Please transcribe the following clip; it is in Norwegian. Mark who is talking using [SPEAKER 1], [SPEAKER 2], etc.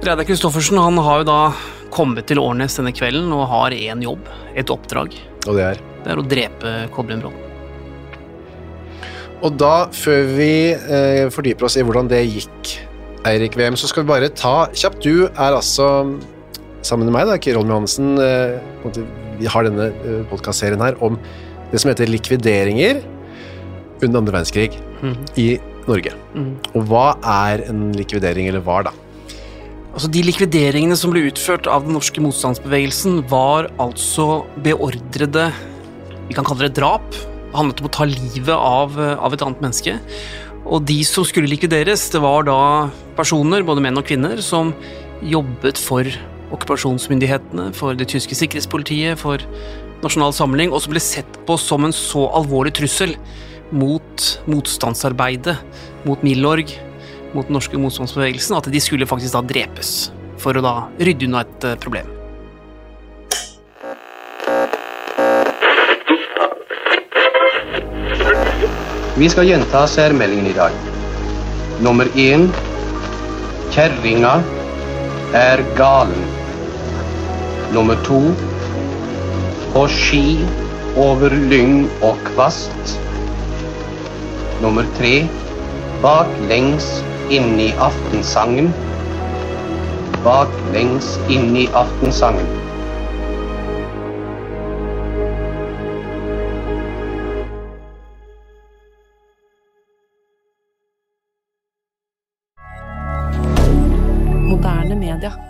[SPEAKER 1] Reidar Kristoffersen han har jo da kommet til Årnes denne kvelden og har én jobb, et oppdrag.
[SPEAKER 2] Og det er?
[SPEAKER 1] Det er å drepe Kolbjørn Bråten.
[SPEAKER 2] Og da, før vi eh, fordyper oss i hvordan det gikk, Eirik VM, så skal vi bare ta kjapt Du er altså, sammen med meg, da, Kirolm Johansen, eh, vi har denne eh, podkastserien her om det som heter likvideringer under andre verdenskrig
[SPEAKER 1] Mhm.
[SPEAKER 2] i Norge.
[SPEAKER 1] Mhm.
[SPEAKER 2] Og hva er en likvidering, eller var, da?
[SPEAKER 1] Altså, De likvideringene som ble utført av den norske motstandsbevegelsen, var altså beordrede Vi kan kalle det drap. Det handlet om å ta livet av, av et annet menneske. Og de som skulle likvideres, det var da personer, både menn og kvinner, som jobbet for okkupasjonsmyndighetene, for det tyske sikkerhetspolitiet, for Nasjonal Samling, og som ble sett på som en så alvorlig trussel mot motstandsarbeidet, mot Milorg, mot den norske motstandsbevegelsen, at de skulle faktisk da drepes for å da rydde unna et eh, problem.
[SPEAKER 3] Vi skal gjenta særmeldingen i dag. Nummer én Kjerringa er galen. Nummer to På ski over lyng og kvast. Nummer tre Baklengs inn i aftensangen. Baklengs inn i aftensangen.
[SPEAKER 4] Moderne media.